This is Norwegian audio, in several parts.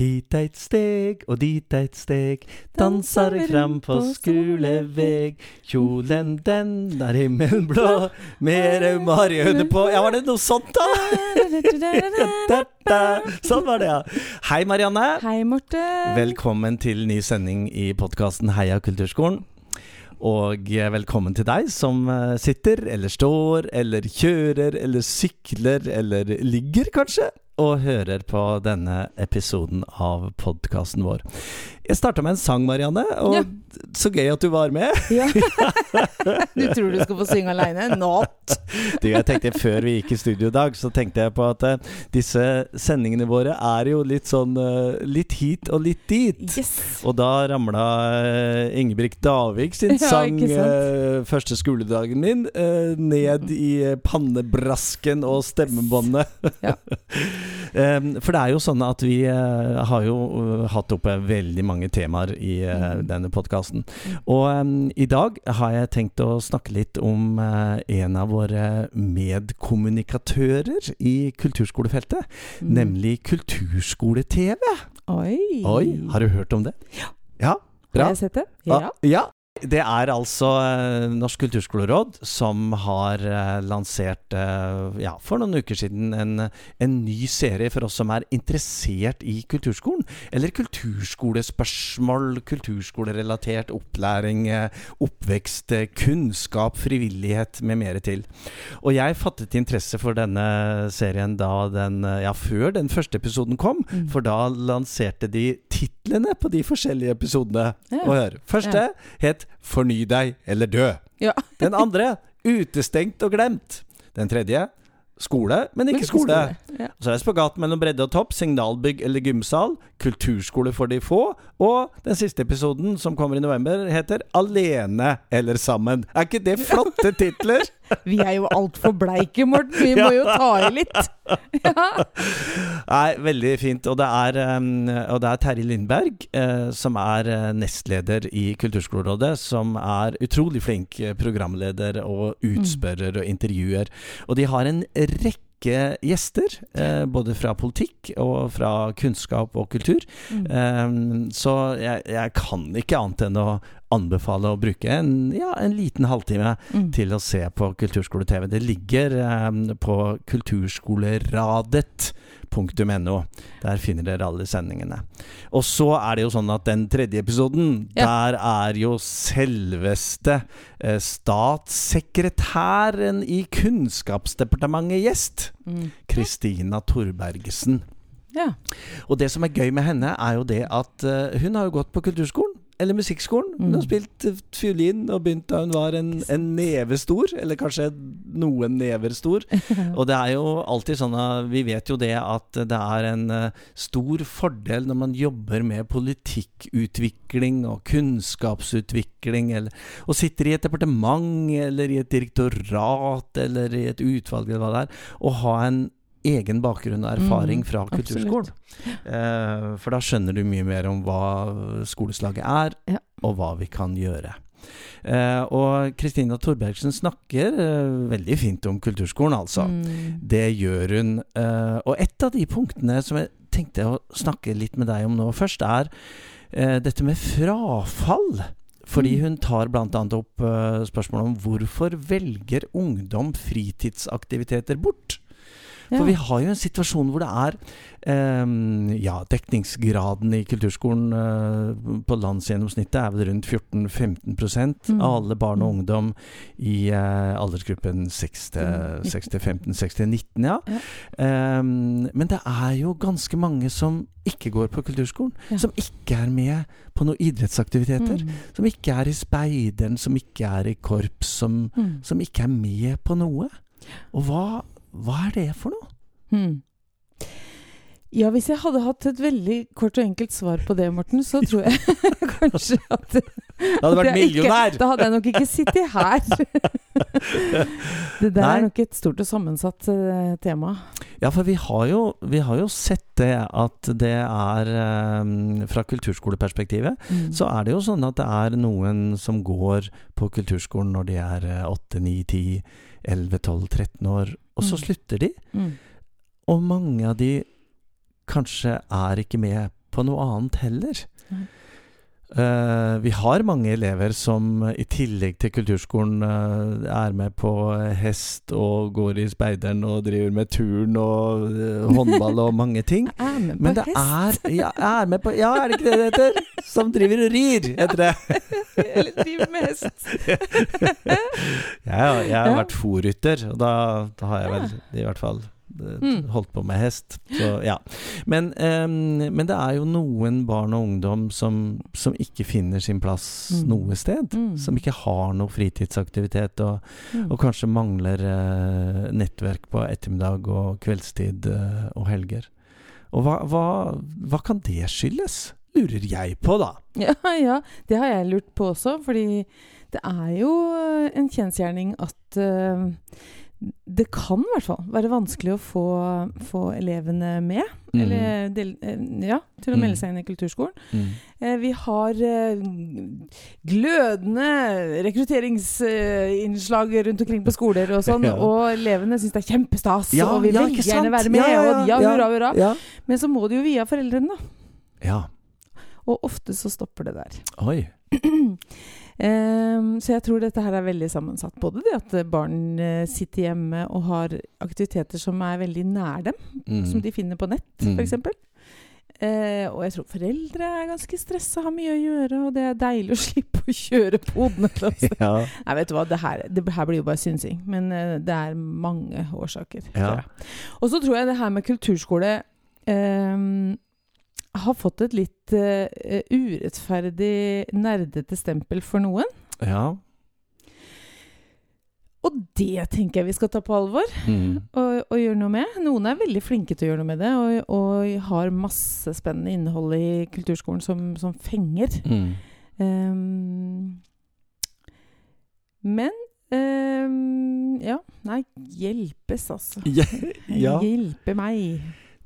Hit eit steg og dit eit steg, danser eg fram på skuleveg. Kjolen den er himmelblå, med raumarieøyne på Ja, var det noe sånt, da? sånn var det, ja. Hei, Marianne. Hei, Morten. Velkommen til ny sending i podkasten Heia kulturskolen. Og velkommen til deg som eh, sitter, eller står, eller kjører, eller sykler, eller ligger, kanskje, og hører på denne episoden av podkasten vår. Jeg starta med en sang, Marianne, og ja. så gøy at du var med. Ja. du tror du skal få synge aleine? Not! du, jeg tenkte Før vi gikk i studio i dag, så tenkte jeg på at uh, disse sendingene våre er jo litt sånn uh, litt hit og litt dit. Yes. Og da ramla uh, Ingebrigt Davik sin ja, sang første skoledagen min ned i pannebrasken og stemmebåndet. ja. um, for det er jo sånn at vi har jo hatt oppe veldig mange mange temaer i uh, denne podkasten. Og um, i dag har jeg tenkt å snakke litt om uh, en av våre medkommunikatører i kulturskolefeltet. Mm. Nemlig Kulturskole-TV. Oi. Oi. Har du hørt om det? Ja. ja? Bra. Har jeg sett det? Ja. Ah, ja. Det er altså eh, Norsk kulturskoleråd som har eh, lansert eh, ja, for noen uker siden en, en, ny serie for oss som er interessert i kulturskolen. Eller kulturskolespørsmål, kulturskolerelatert opplæring, oppvekst, kunnskap, frivillighet med mer til. Og jeg fattet interesse for denne serien da den, ja, før den første episoden kom, mm. for da lanserte de titlene på de forskjellige episodene. Ja. Første ja. het 'Forny deg eller dø'. Ja. Den andre 'Utestengt og glemt'. Den tredje skole, men ikke, men ikke skole. skole. Ja. Så er det spagat mellom bredde og topp, signalbygg eller gymsal, kulturskole for de få, og den siste episoden, som kommer i november, heter Alene eller sammen. Er ikke det flotte titler? Vi er jo altfor bleike, Morten. Vi må jo ta i litt. Ja. Nei, veldig fint. Og det er, og det er Terje Lindberg, uh, som er uh, nestleder i Kulturskolerådet, som er utrolig flink programleder og utspørrer og intervjuer. Og de har en rekke rekke gjester, eh, både fra politikk og fra kunnskap og kultur. Mm. Um, så jeg, jeg, kan ikke annet enn å anbefale å bruke en, ja, en liten halvtime mm. til å se på Kulturskole-TV. Det ligger um, på Kulturskoleradet .no. Der finner dere alle sendingene. Og så er det jo sånn at den tredje episoden, ja. der er jo selveste eh, statssekretæren i Kunnskapsdepartementet gjest. Mm. Kristina mm. Torbergesen. Ja. Og det som er gøy med henne, er jo det at uh, hun har jo gått på kulturskolen eller musikkskolen. Hun har mm. spilt eh, fiolin og begynt da hun var en, en neve stor, eller kanskje noen never stor. og det er jo alltid sånn at vi vet jo det at det er en uh, stor fordel når man jobber med politikkutvikling og kunnskapsutvikling, eller, og sitter i et departement eller i et direktorat eller i et utvalg eller hva det er, og ha en egen bakgrunn og erfaring mm, fra kulturskolen. Eh, for da skjønner du mye mer om hva skoleslaget er, ja. og hva vi kan gjøre. Eh, og Kristina Torbergsen snakker eh, veldig fint om kulturskolen, altså. Mm. Det gjør hun. Eh, og et av de punktene som jeg tenkte å snakke litt med deg om nå først, er eh, dette med frafall. Fordi mm. hun tar bl.a. opp uh, spørsmålet om hvorfor velger ungdom fritidsaktiviteter bort? For vi har jo en situasjon hvor det er um, Ja, dekningsgraden i kulturskolen uh, på landsgjennomsnittet er vel rundt 14-15 mm. av alle barn og mm. ungdom i uh, aldersgruppen 6-15, 6-19, ja. ja. Um, men det er jo ganske mange som ikke går på kulturskolen. Ja. Som ikke er med på noen idrettsaktiviteter. Mm. Som ikke er i speideren, som ikke er i korps, som, mm. som ikke er med på noe. Og hva hva er det for noe? Hmm. Ja, hvis jeg hadde hatt et veldig kort og enkelt svar på det, Morten, så tror jeg kanskje at Det hadde vært millionær! da hadde jeg nok ikke sittet her. det der Nei. er nok et stort og sammensatt uh, tema. Ja, for vi har, jo, vi har jo sett det at det er um, Fra kulturskoleperspektivet mm. så er det jo sånn at det er noen som går på kulturskolen når de er 8, 9, 10, 11, 12, 13 år, og så mm. slutter de. Mm. Og mange av de kanskje er ikke med på noe annet heller. Eh, vi har mange elever som i tillegg til kulturskolen eh, er med på hest og går i speideren og driver med turn og eh, håndball og mange ting. Jeg er med på Men det hest. er ja, er med på, ja, er det ikke det det heter? Som driver og rir, heter det. Eller driver med hest. Jeg, jeg har vært fòrrytter, og da, da har jeg vel i hvert fall. Holdt på med hest. Så ja. Men, um, men det er jo noen barn og ungdom som, som ikke finner sin plass Mm. noe sted. Mm. Som ikke har noe fritidsaktivitet, og, Mm. og kanskje mangler uh, nettverk på ettermiddag og kveldstid uh, og helger. Og hva, hva, hva kan det skyldes? Lurer jeg på, da. Ja, ja, det har jeg lurt på også, fordi det er jo eh, en kjensgjerning at eh, det kan i hvert fall være vanskelig å få, få elevene med. Mm. Eller del, eh, ja, til å Mm. melde seg inn i kulturskolen. Mm. Eh, Vi har eh, glødende rekrutteringsinnslag rundt omkring på skoler og sånn, Ja. og elevene syns det er kjempestas Ja, og vil ja, gjerne være med. Og ja, hurra, hurra. Men så må det jo via foreldrene, da. ja. Og ofte så stopper det der. Oi. Ehm, så jeg tror dette her er veldig sammensatt. Både det at barn eh, sitter hjemme og har aktiviteter som er veldig nær dem, Mm. som de finner på nett, Mm. f.eks. Eh, og jeg tror foreldre er ganske stressa, har mye å gjøre, og det er deilig å slippe å kjøre på hodene. til oss. Ja. Nei, vet du hva, det her, det her blir jo bare synsing. Men eh, det er mange årsaker. Ja. Og så tror jeg det her med kulturskole ehm, har fått et litt uh, urettferdig nerdete stempel for noen. ja. Og det tenker jeg vi skal ta på alvor Mm. og, og gjøre noe med. Noen er veldig flinke til å gjøre noe med det, og, og har masse spennende innhold i kulturskolen som, som fenger. Mm. Um, men um, Ja, nei, hjelpes, altså. Ja. Hjelpe meg.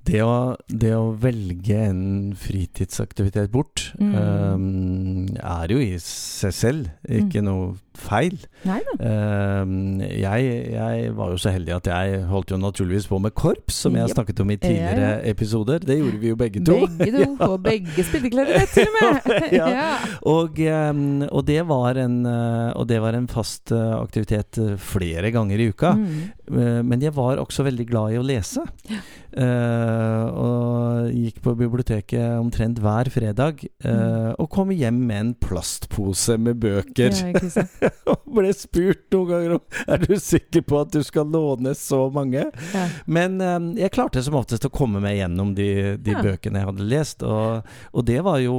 Det å, det å velge en fritidsaktivitet bort Mm. um, er jo i seg selv ikke noe feil. Ehm, jeg, jeg var jo så heldig at jeg holdt jo naturligvis på med korps, som jeg snakket om i tidligere episoder. Det gjorde vi jo begge to. Begge to, og begge spilte klarinett til og med. Ja. Og, ehm, og, det var en, eh, og det var en fast eh, aktivitet eh, flere ganger i uka. Mm. Men jeg var også veldig glad i å lese. Uh, og gikk på biblioteket omtrent hver fredag. eh, og kom hjem med en plastpose med bøker. Ja, ikke sant. og ble spurt noen ganger om Er du sikker på at du skal låne så mange. Ja. Men um, jeg klarte som oftest å komme meg gjennom de, de Ja. bøkene jeg hadde lest. Og, og det var jo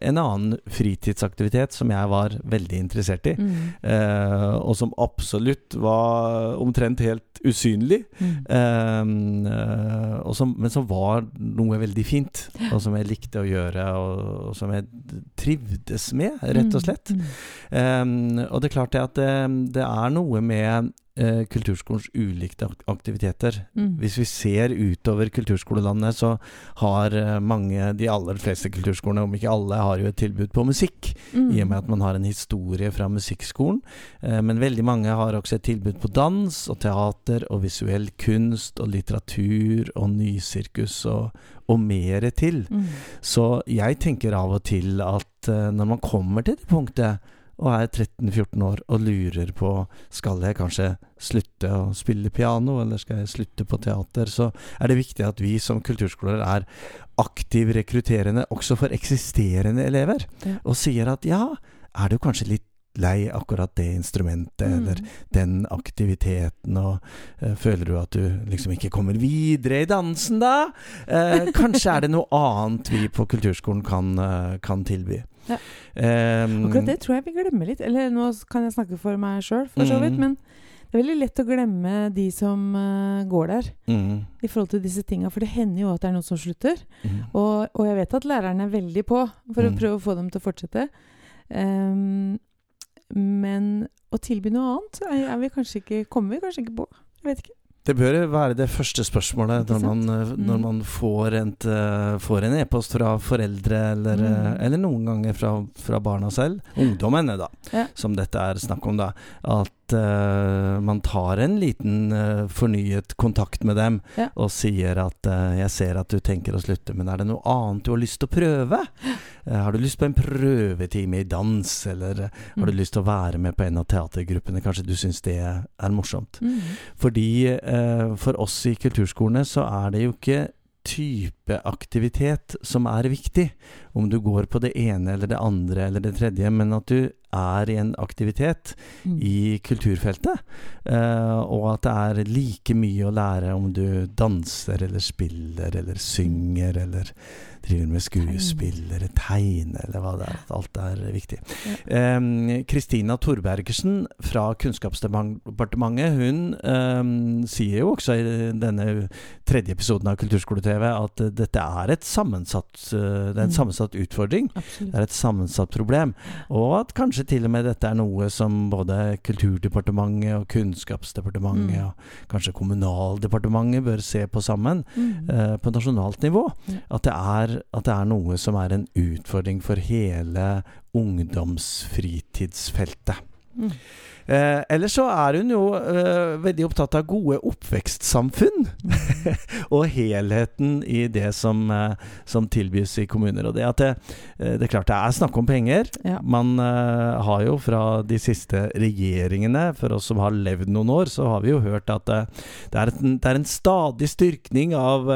en annen fritidsaktivitet som jeg var veldig interessert i. Mm. Uh, og som absolutt var omtrent helt usynlig. Mm. Og som, men som var noe veldig fint, og som jeg likte å gjøre, og, og som jeg trivdes med, rett og slett. Mm. Eh, og det er klart det at det, det er noe med eh, kulturskolens ulike aktiviteter. Mm. Hvis vi ser utover kulturskolelandet, så har eh, mange, de aller fleste kulturskolene, om ikke alle, har jo et tilbud på musikk. Mm. I og med at man har en historie fra musikkskolen. Eh, men veldig mange har også et tilbud på dans og teater og visuell kunst og litteratur og nysirkus og, og mer til. Mm. Så jeg tenker av og til at eh, når man kommer til det punktet og er 13-14 år og lurer på skal jeg kanskje slutte å spille piano, eller skal jeg slutte på teater, så er det viktig at vi som kulturskoler er aktiv rekrutterende også for eksisterende elever. Og sier at ja, er du kanskje litt lei akkurat det instrumentet, Mm. eller den aktiviteten, og uh, føler du at du liksom ikke kommer videre i dansen da? Uh, kanskje er det noe annet vi på kulturskolen kan, uh, kan tilby. Ja. Um, Akkurat det tror jeg vi glemmer litt. Eller nå kan jeg snakke for meg sjøl, for så vidt. Mm. Men det er veldig lett å glemme de som uh, går der, mm, i forhold til disse tinga. For det hender jo at det er noen som slutter. mm. Og, og jeg vet at læreren er veldig på for å Mm. prøve å få dem til å fortsette. Ehm, men å tilby noe annet er, vi kanskje ikke, kommer vi kanskje ikke på. Jeg vet ikke. Det bør være det første spørsmålet når man, eh, når Mm. man får, et, eh, får en e-post fra foreldre, eller, Mm. eh, eller noen ganger fra, fra barna selv. Ungdommene, da, Ja. som dette er snakk om, da. At at eh, man tar en liten uh, fornyet kontakt med dem Ja. og sier at uh, 'jeg ser at du tenker å slutte, men er det noe annet du har lyst til å prøve?' Har du lyst på en prøvetime i dans, eller har du Mm. lyst til å være med på en av teatergruppene? Kanskje du syns det er morsomt? Mm. Fordi for oss i kulturskolene så er det jo ikke type aktivitet som er viktig. Om du går på det ene eller det andre eller det tredje, men at du er i en aktivitet Mm. i kulturfeltet. Uh, og at det er like mye å lære om du danser eller spiller eller synger eller driver med skuespill eller tegne eller hva det er. Alt er viktig. Kristina Torbergersen fra Kunnskapsdepartementet hun um, sier jo også i denne tredje episoden av Kulturskole-TV at dette er et sammensatt eh, Det er en Mm. sammensatt utfordring. Absolutt. Det er et sammensatt problem. Og at kanskje til og med dette er noe som både Kulturdepartementet og Kunnskapsdepartementet Mm. og kanskje Kommunaldepartementet bør se på sammen Mm. uh, på nasjonalt nivå. Ja. At, det er, at det er noe som er en utfordring for hele ungdomsfritidsfeltet. Mm. Eh, ellers så er hun jo eh, veldig opptatt av gode oppvekstsamfunn. Og helheten i det som, eh, som tilbys i kommuner. Og det at det, eh, det er klart det er snakk om penger. Ja. Man eh, har jo fra de siste regjeringene, for oss som har levd noen år, så har vi jo hørt at eh, det, er en, det er en stadig styrkning av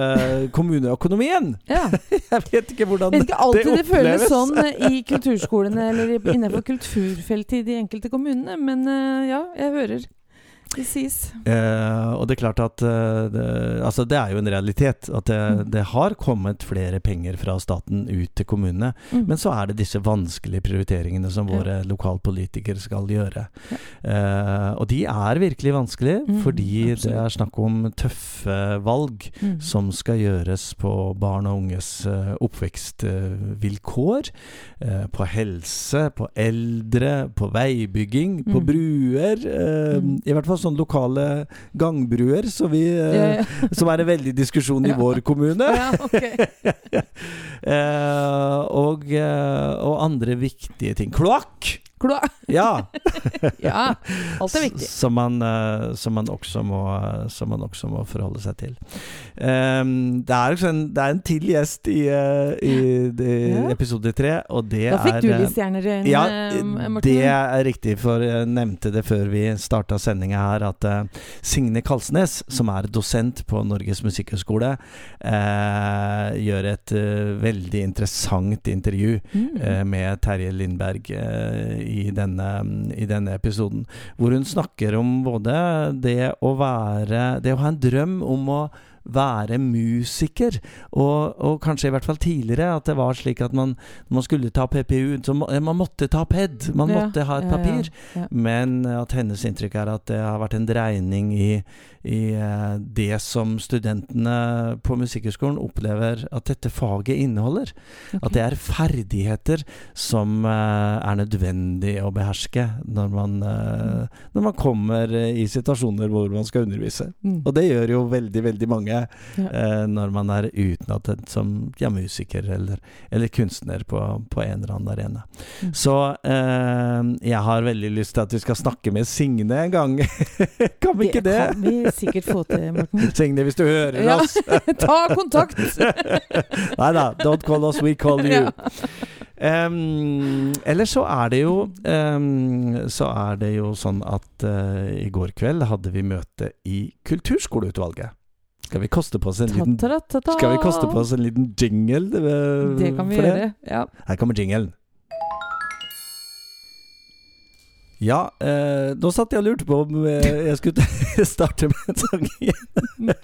kommuneøkonomien. ja. Jeg vet ikke hvordan vet ikke alltid det, det føles sånn i kulturskolene eller innenfor kulturfeltet i de enkelte kommunene, men ja, jeg hører sies. Eh, og det er klart at eh, det, altså det er jo en realitet at det, Mm. det har kommet flere penger fra staten ut til kommunene. Mm. Men så er det disse vanskelige prioriteringene som Ja. våre lokalpolitikere skal gjøre. Ja. Eh, og de er virkelig vanskelige, Mm, fordi det er snakk om tøffe valg Mm. som skal gjøres på barn og unges eh, oppvekstvilkår. eh, på helse, på eldre, på veibygging, på Mm. bruer. eh, Mm. I hvert fall sånne lokale gangbruer, så vi, eh, Ja, ja. som er en veldig diskusjon i vår kommune. Ja, ok. Eh, og, eh, og andre viktige ting. Kloakk! Kloa. Ja! Ja, alt er viktig. Som man, eh, som, man må, som man også må forholde seg til. Um, det, er en, det er en til gjest i, eh, i, Ja. episode tre, og det Da fikk er du eh, litt stjerner i ja, eh, Morten. det er riktig, for jeg nevnte det før vi starta sendinga her, at uh, Signe Kalsnes, som er dosent på Norges musikkhøgskole, uh, gjør et uh, veldig interessant intervju Mm. eh, med Terje Lindberg eh, i, denne, i denne episoden. Hvor hun snakker om både det å være Det å ha en drøm om å være musiker, og, og kanskje i hvert fall tidligere at det var slik at man, man skulle ta PPU, så må, man måtte ta PED, man Ja, måtte ha et ja, papir. ja. Men at hennes inntrykk er at det har vært en dreining i, i eh, det som studentene på Musikkhøgskolen opplever at dette faget inneholder. Okay. At det er ferdigheter som eh, er nødvendig å beherske når man, eh, når man kommer eh, i situasjoner hvor man skal undervise. Mm. Og det gjør jo veldig, veldig mange Ja. eh, når man er utnattet som ja, musiker eller, eller kunstner på, på en eller annen arena. Mm. Så eh, jeg har veldig lyst til at vi skal snakke med Signe en gang. kan vi ikke det? Det kan vi sikkert få til, Morten. Signe, hvis du hører Ja. oss. Ta kontakt! Nei da, don't call us, we call you. Um, eller så er det jo um, Så er det jo sånn at uh, i går kveld hadde vi møte i Kulturskoleutvalget. Skal vi koste på oss en liten Ta-ta-ta-ta. Skal vi koste på oss en liten jingle Det kan vi gjøre. Ja. Her kommer jinglen. Ja, eh, nå satt jeg og lurte på om eh, jeg skulle starte med en sang igjen.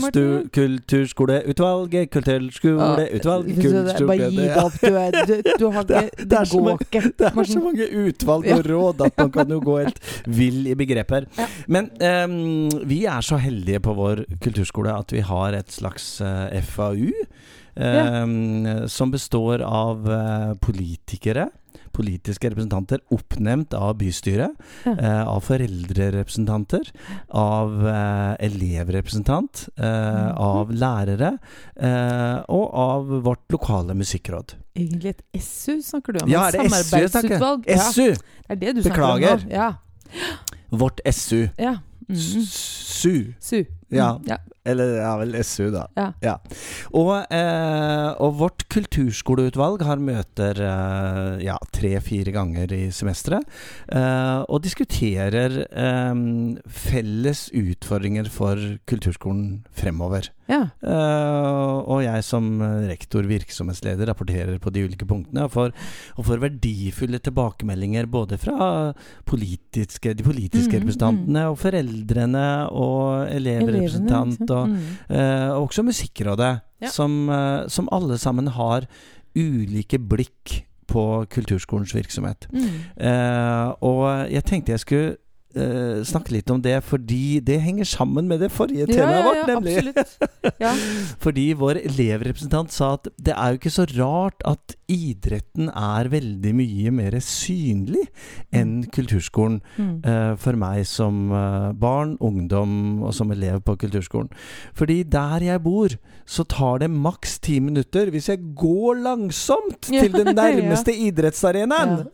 Morten. kulturskoleutvalget, kulturskoleutvalg, Ja, det- Bare gi deg opp. Du, er, du, du har ikke Det, går mange- ikke. Det er så mange utvalg og råd at man kan jo gå helt vill i begreper. Ja. Men eh, vi er så heldige på vår kulturskole at vi har et slags eh, FAU. ehm, Som består av eh, politikere. Politiske representanter oppnevnt av bystyret. Ja. eh, av foreldrerepresentanter. Av eh, elevrepresentant. eh, Mhm. av lærere. eh, og av vårt lokale musikkråd. Egentlig et SU snakker du om. Ja, det er det SU. Ja, det er det du snakker Beklager. om nå. Ja. Vårt SU. Ja. Mm. SU. Su. Ja. Mm, ja. Eller ja vel, SU, da. Ja. Og, eh, og vårt kulturskoleutvalg har møter eh, ja, tre-fire ganger i semesteret. Eh, og diskuterer eh, felles utfordringer for kulturskolen fremover. ja. Eh, og jeg som rektor, virksomhetsleder, rapporterer på de ulike punktene. Og får, og får verdifulle tilbakemeldinger både fra politiske, de politiske Mm, representantene og foreldrene og Elevene, og mm. Eh, og også Musikkrådet, Ja. som, eh, som alle sammen har ulike blikk på kulturskolens virksomhet. Mm. Eh, og jeg tenkte jeg skulle eh, snakke litt om det, fordi det henger sammen med det forrige Ja, temaet ja, vårt. nemlig. Ja. Fordi vår elevrepresentant sa at det er jo ikke så rart at idretten er veldig mye mer synlig enn kulturskolen. Mm. Uh, for meg som eh, barn, ungdom og som elev på kulturskolen. Fordi der jeg bor, så tar det maks ti minutter hvis jeg går langsomt Ja, til den nærmeste idrettsarenaen.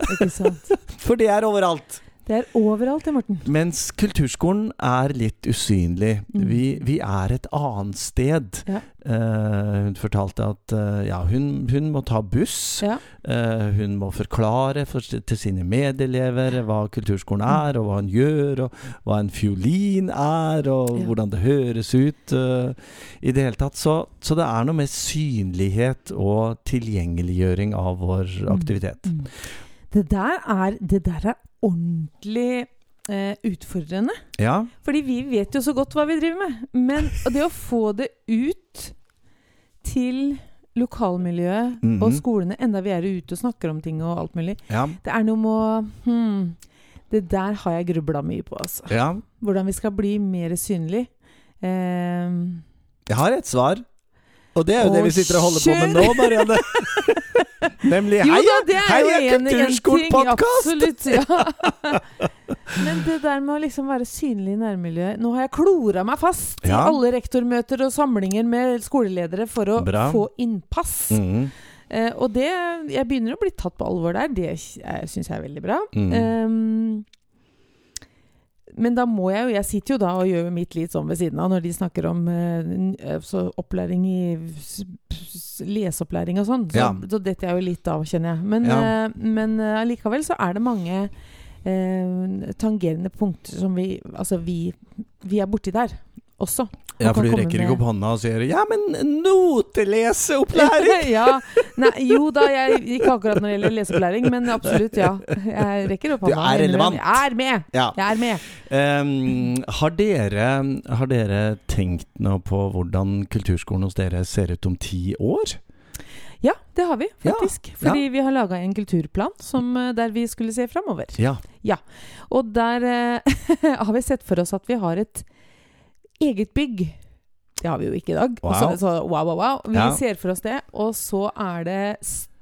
For det er overalt. Det er overalt, det, Morten. Mens kulturskolen er litt usynlig. Mm. Vi, vi er et annet sted. Ja. Uh, hun fortalte at uh, ja, hun, hun må ta buss. Ja. Uh, hun må forklare for, til sine medelever hva kulturskolen er, og hva hun gjør, og hva en fiolin er, og Ja. hvordan det høres ut. I det hele tatt. Så, så det er noe med synlighet og tilgjengeliggjøring av vår aktivitet. Mm. Det der er, det der er ordentlig eh, utfordrende. Ja. Fordi vi vet jo så godt hva vi driver med. Men det å få det ut til lokalmiljøet Mhm. og skolene, enda vi er ute og snakker om ting og alt mulig ja. Det er noe med å hmm, Det der har jeg grubla mye på, altså. ja. Hvordan vi skal bli mer synlig. Eh, Jeg har et svar. Og det er jo det vi sitter og holder på med nå, Marianne. Nemlig jo Heia, da, heia kulturskolepodkast! Ja. Men det der med å liksom være synlig i nærmiljøet Nå har jeg klora meg fast Ja. i alle rektormøter og samlinger med skoleledere for å Bra. få innpass. Mm. Eh, og det Jeg begynner å bli tatt på alvor der. Det syns jeg er veldig bra. Mm. Ehm, men da må jeg jo Jeg sitter jo da og gjør mitt litt sånn ved siden av når de snakker om eh, eh, så opplæring i leseopplæring og sånn. Så, Ja. så detter jeg jo litt av, kjenner jeg. Men, Ja. eh, men allikevel så er det mange eh, tangerende punkter som vi Altså, vi, vi er borti der også. Ja, for du rekker ikke opp hånda og sier 'ja, men noteleseopplæring'! ja. Nei, jo da, jeg ikke akkurat når det gjelder leseopplæring, men absolutt, ja. Jeg rekker opp Du hånda. er relevant. Jeg er med! Ja. Jeg er med. Um, har, dere, har dere tenkt noe på hvordan kulturskolen hos dere ser ut om ti år? Ja, det har vi Ja, faktisk. Fordi vi har laga en kulturplan som, eh, der vi skulle se framover. Ja. Og der eh, har vi sett for oss at vi har et eget bygg. Det har vi jo ikke i dag. Wow. Så, så wow, wow, wow. Vi Ja. ser for oss det. Og så er det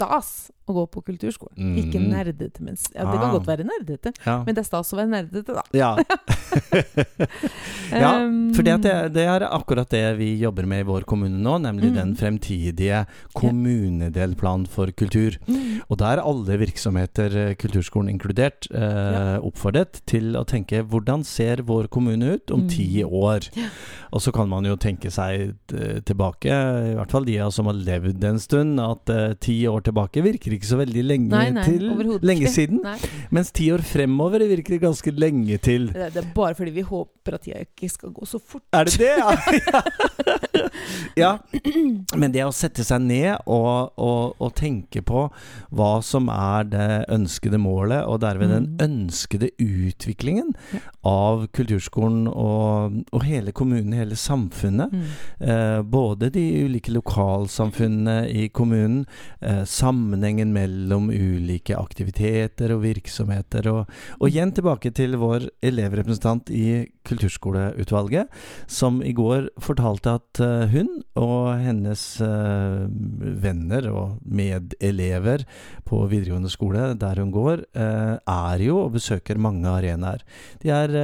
stas å gå på kulturskolen. Mm. Ikke nerdete. Men, ja, det kan Ah. godt være nerdete, Ja. men det er stas å være nerdete, da. ja. Ja, For det, det, er akkurat det vi jobber med i vår kommune nå, nemlig Mm. den fremtidige kommunedelplan for kultur. mm, Og der er alle virksomheter, eh, kulturskolen inkludert, eh, oppfordret til å tenke hvordan ser vår kommune ut om ti år? Ja. Og så kan man jo tenke seg eh, tilbake, i hvert fall de som har levd en stund, at eh, ti år tilbake virker ikke så veldig lenge Nei, nei, til. Lenge ikke. siden. Nei. Mens ti år fremover virker ganske lenge til. Det, det er bare fordi vi håper at tida ikke skal gå så fort. Er det det, ja? ja. Men det å sette seg ned og, og, og tenke på hva som er det ønskede målet, og derved den Mm. ønskede utviklingen Ja. av kulturskolen og, og hele kommunen, hele samfunnet. Mm. Eh, både de ulike lokalsamfunnene i kommunen, eh, sammenhengen mellom ulike aktiviteter og virksomheter. Og, og igjen tilbake til vår elevrepresentant i Kulturskoleutvalget, som i går fortalte at eh, hun og hennes eh, venner og medelever på videregående skole der hun går, eh, er jo og besøker mange arenaer. De er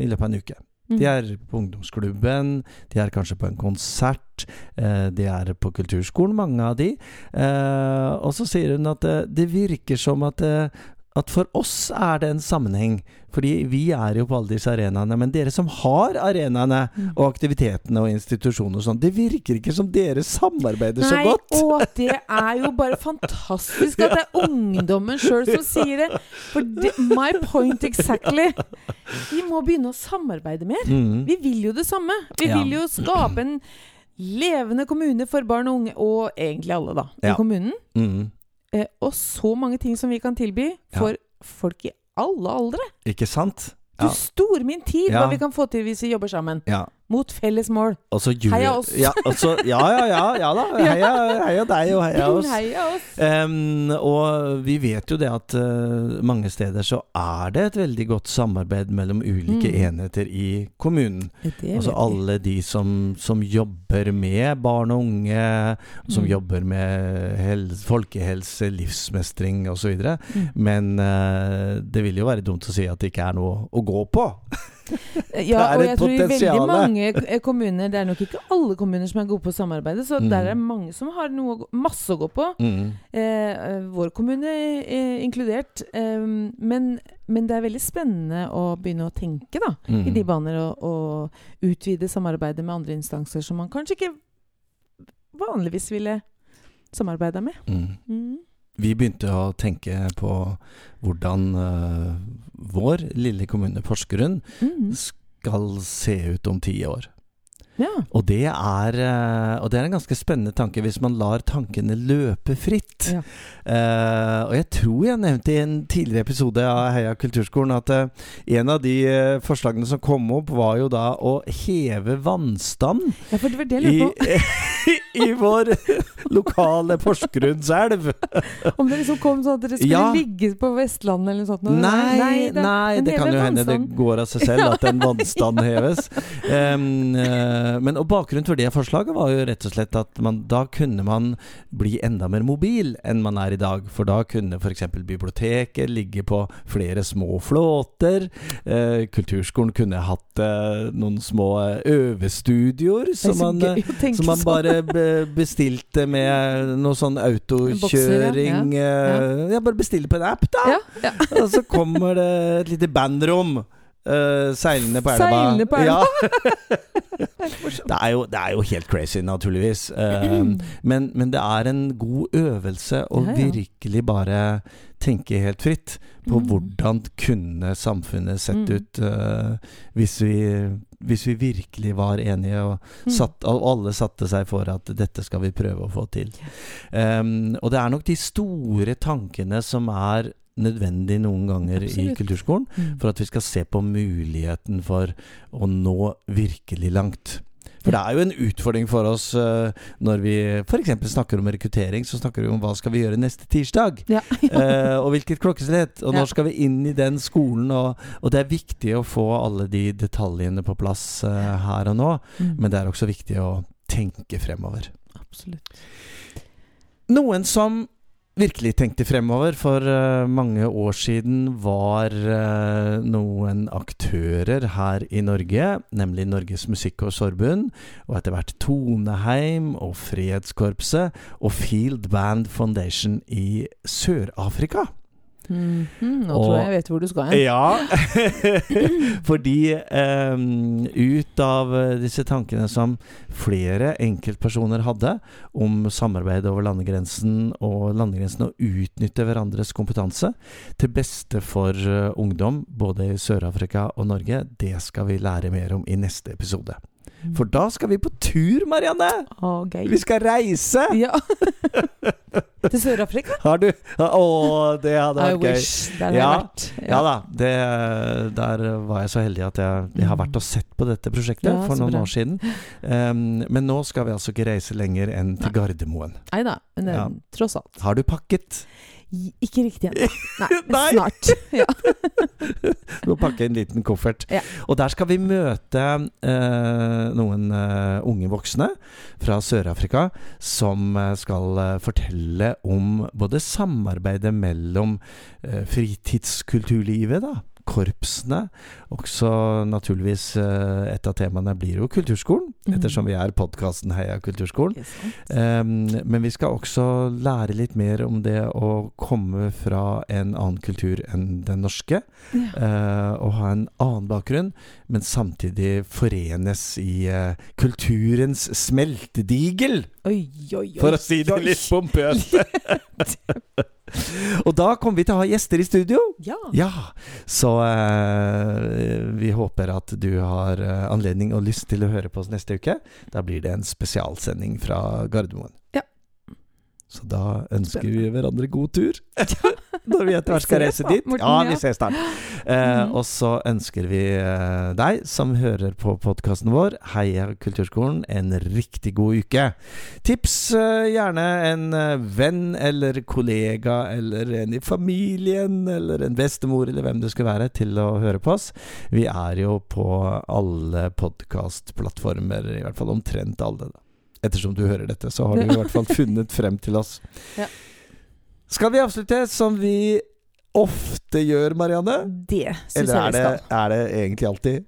i løpet av en uke. Mm. De er på ungdomsklubben, de er kanskje på en konsert, eh, de er på kulturskolen, mange av de. Eh, og så sier hun at det, det virker som at det, at for oss er det en sammenheng. Fordi vi er jo på alle disse arenaene. Men dere som har arenaene Mm. og aktivitetene og institusjoner og sånn, det virker ikke som dere samarbeider så godt. Nei, og det er jo bare fantastisk at det er ungdommen sjøl som sier det. For det, my point exactly. Vi må begynne å samarbeide mer. Mm. Vi vil jo det samme. Vi Ja. vil jo skape en levende kommune for barn og unge, og egentlig alle, da, i Ja. kommunen. Mm. Eh, og så mange ting som vi kan tilby for folk i alle aldre. Ikke sant? Du stor min tid hva vi kan få til hvis vi jobber sammen. Ja. Mot felles mål. Og så Heia oss. Ja, og ja, ja, ja, ja da. Heia, heia deg og heia oss. Heia oss. Um, og vi vet jo det at uh, mange steder så er det et veldig godt samarbeid mellom ulike Mm. enheter i kommunen. Altså alle de som, som jobber med barn og unge, som Mm. jobber med helse, folkehelse, livsmestring osv. Mm. Men uh, det vil jo være dumt å si at det ikke er noe å gå på. Ja, og jeg tror i veldig potensiale. Mange eh, kommuner Det er nok ikke alle kommuner som er gode på å samarbeide, så Mm. der er mange som har noe, masse å gå på. Mm. Eh, eh, vår kommune er inkludert. Eh, men, men det er veldig spennende å begynne å tenke da, Mm. i de baner og, og utvide samarbeidet med andre instanser som man kanskje ikke vanligvis ville samarbeida med. Mm. Mm. Vi begynte å tenke på hvordan uh, vår lille kommune Porsgrunn Mm. Skal se ut om ti år. Ja. Og det, er, eh, og det er en ganske spennende tanke hvis man lar tankene løpe fritt. Ja. Uh, og jeg tror jeg nevnte i en tidligere episode av Heia kulturskolen at uh, en av de uh, forslagene som kom opp, var jo da å heve vannstand ja, for det var det jeg lurte på. i vår lokale Porsgrunnselv. Om det liksom kom sånn at dere skulle Ja. ligge på Vestlandet eller noe sånt. Nei, Nei, det, nei, det kan jo hende det går av seg selv at en vannstand heves. Um, men og Bakgrunnen for det forslaget var jo rett og slett at man, da kunne man bli enda mer mobil enn man er i dag. For da kunne f.eks. biblioteket ligge på flere små flåter. Uh, kulturskolen kunne hatt uh, noen små øvestudioer er som man, som man sånn. bare bestilte med noe sånn autokjøring Bokser, Ja. Ja, bare bestille på en app, da! Ja, ja. Og så kommer det et lite bandrom Uh, seilende på elva. Seilende på elva. Ja. det, er jo, det er jo helt crazy, naturligvis. Uh, men, men det er en god øvelse å Ja, ja. virkelig bare tenke helt fritt på Mm. hvordan kunne samfunnet sett Mm. ut uh, hvis, vi, hvis vi virkelig var enige og, Mm. satt, og alle satte seg for at dette skal vi prøve å få til. Um, og det er nok de store tankene som er nødvendig noen ganger i kulturskolen Mm. for at vi skal se på muligheten for å nå virkelig langt. For det er jo en utfordring for oss uh, når vi f.eks. snakker om rekruttering. Så snakker vi om hva skal vi gjøre neste tirsdag, Ja. eh, og hvilket klokkeslett. Og Ja. når skal vi inn i den skolen? Og, og det er viktig å få alle de detaljene på plass uh, her og nå. Mm. Men det er også viktig å tenke fremover. Absolutt. Noen som virkelig tenkte fremover for eh, mange år siden, var eh, noen aktører her i Norge, nemlig Norges Musikkorpsforbund, og etter hvert Toneheim og Fredskorpset og Field Band Foundation i Sør-Afrika. Mhm, Nå Og- tror jeg jeg vet hvor du skal hen. Ja, fordi um, ut av disse tankene som flere enkeltpersoner hadde om samarbeid over landegrensen og landegrensen å utnytte hverandres kompetanse til beste for eh, ungdom både i Sør-Afrika og Norge, det skal vi lære mer om i neste episode. For da skal vi på tur, Marianne! Oh, gøy. Vi skal reise! Ja. Til Sør-Afrika? Har du Å, det hadde I vært gøy. wish. Det hadde Ja. vært. Ja da, det, der var jeg så heldig at jeg, jeg har vært og sett på dette prosjektet Ja, for noen bra. år siden. Um, men nå skal vi altså ikke reise lenger enn til Gardermoen. Nei da, men det, Ja. tross alt. Har du pakket? Ikke riktig ennå. Nei, men snart. Ja. Du må pakke en liten koffert. Ja. Og der skal vi møte eh, noen eh, unge voksne fra Sør-Afrika som eh, skal eh, fortelle om både samarbeidet mellom eh, fritidskulturlivet, da, korpsene. Også naturligvis eh, et av temaene blir jo kulturskolen, Mhm. ettersom vi er podkasten Heia kulturskolen. Um, men vi skal også lære litt mer om det å komme fra en annen kultur enn den norske. Ja. eh, og ha en annen bakgrunn, men samtidig forenes i uh, kulturens smeltedigel, Oi, oi, oi. for å si det litt pompøst. og da kommer vi til å ha gjester i studio. Ja. Ja, så uh, vi håper at du har eh, anledning og lyst til å høre på oss neste uke. Da blir det en spesialsending fra Gardermoen. Ja. Så da ønsker vi hverandre god tur. Når vi etter hvert skal reise dit. Morten, ja, vi ses snart. Eh, Mhm. Og så ønsker vi eh, deg som hører på podkasten vår, Heia Kulturskolen, en riktig god uke. Tips eh, gjerne en venn eller kollega eller en i familien eller en bestemor eller hvem det skulle være, til å høre på oss. Vi er jo på alle podkastplattformer, i hvert fall omtrent alle. da. Ettersom du hører dette, så har du i hvert fall funnet frem til oss. Ja. Skal vi avslutte som vi ofte gjør, Marianne? Det syns jeg vi skal. Eller er det egentlig alltid?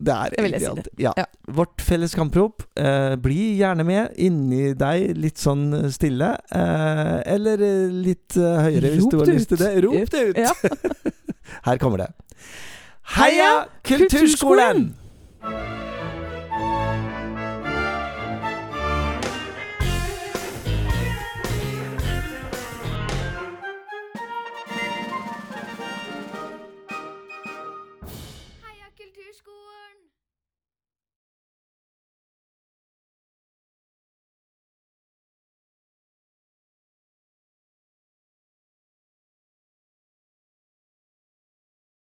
Det er egentlig si alt. Ja. Ja. Vårt felles kamprop. Eh, bli gjerne med inni deg, litt sånn stille. Eh, eller eh, litt eh, høyere hvis du har ut. lyst til det. Rop det ut! Ja. Her kommer det. Heia Kulturskolen! Heia Kulturskolen!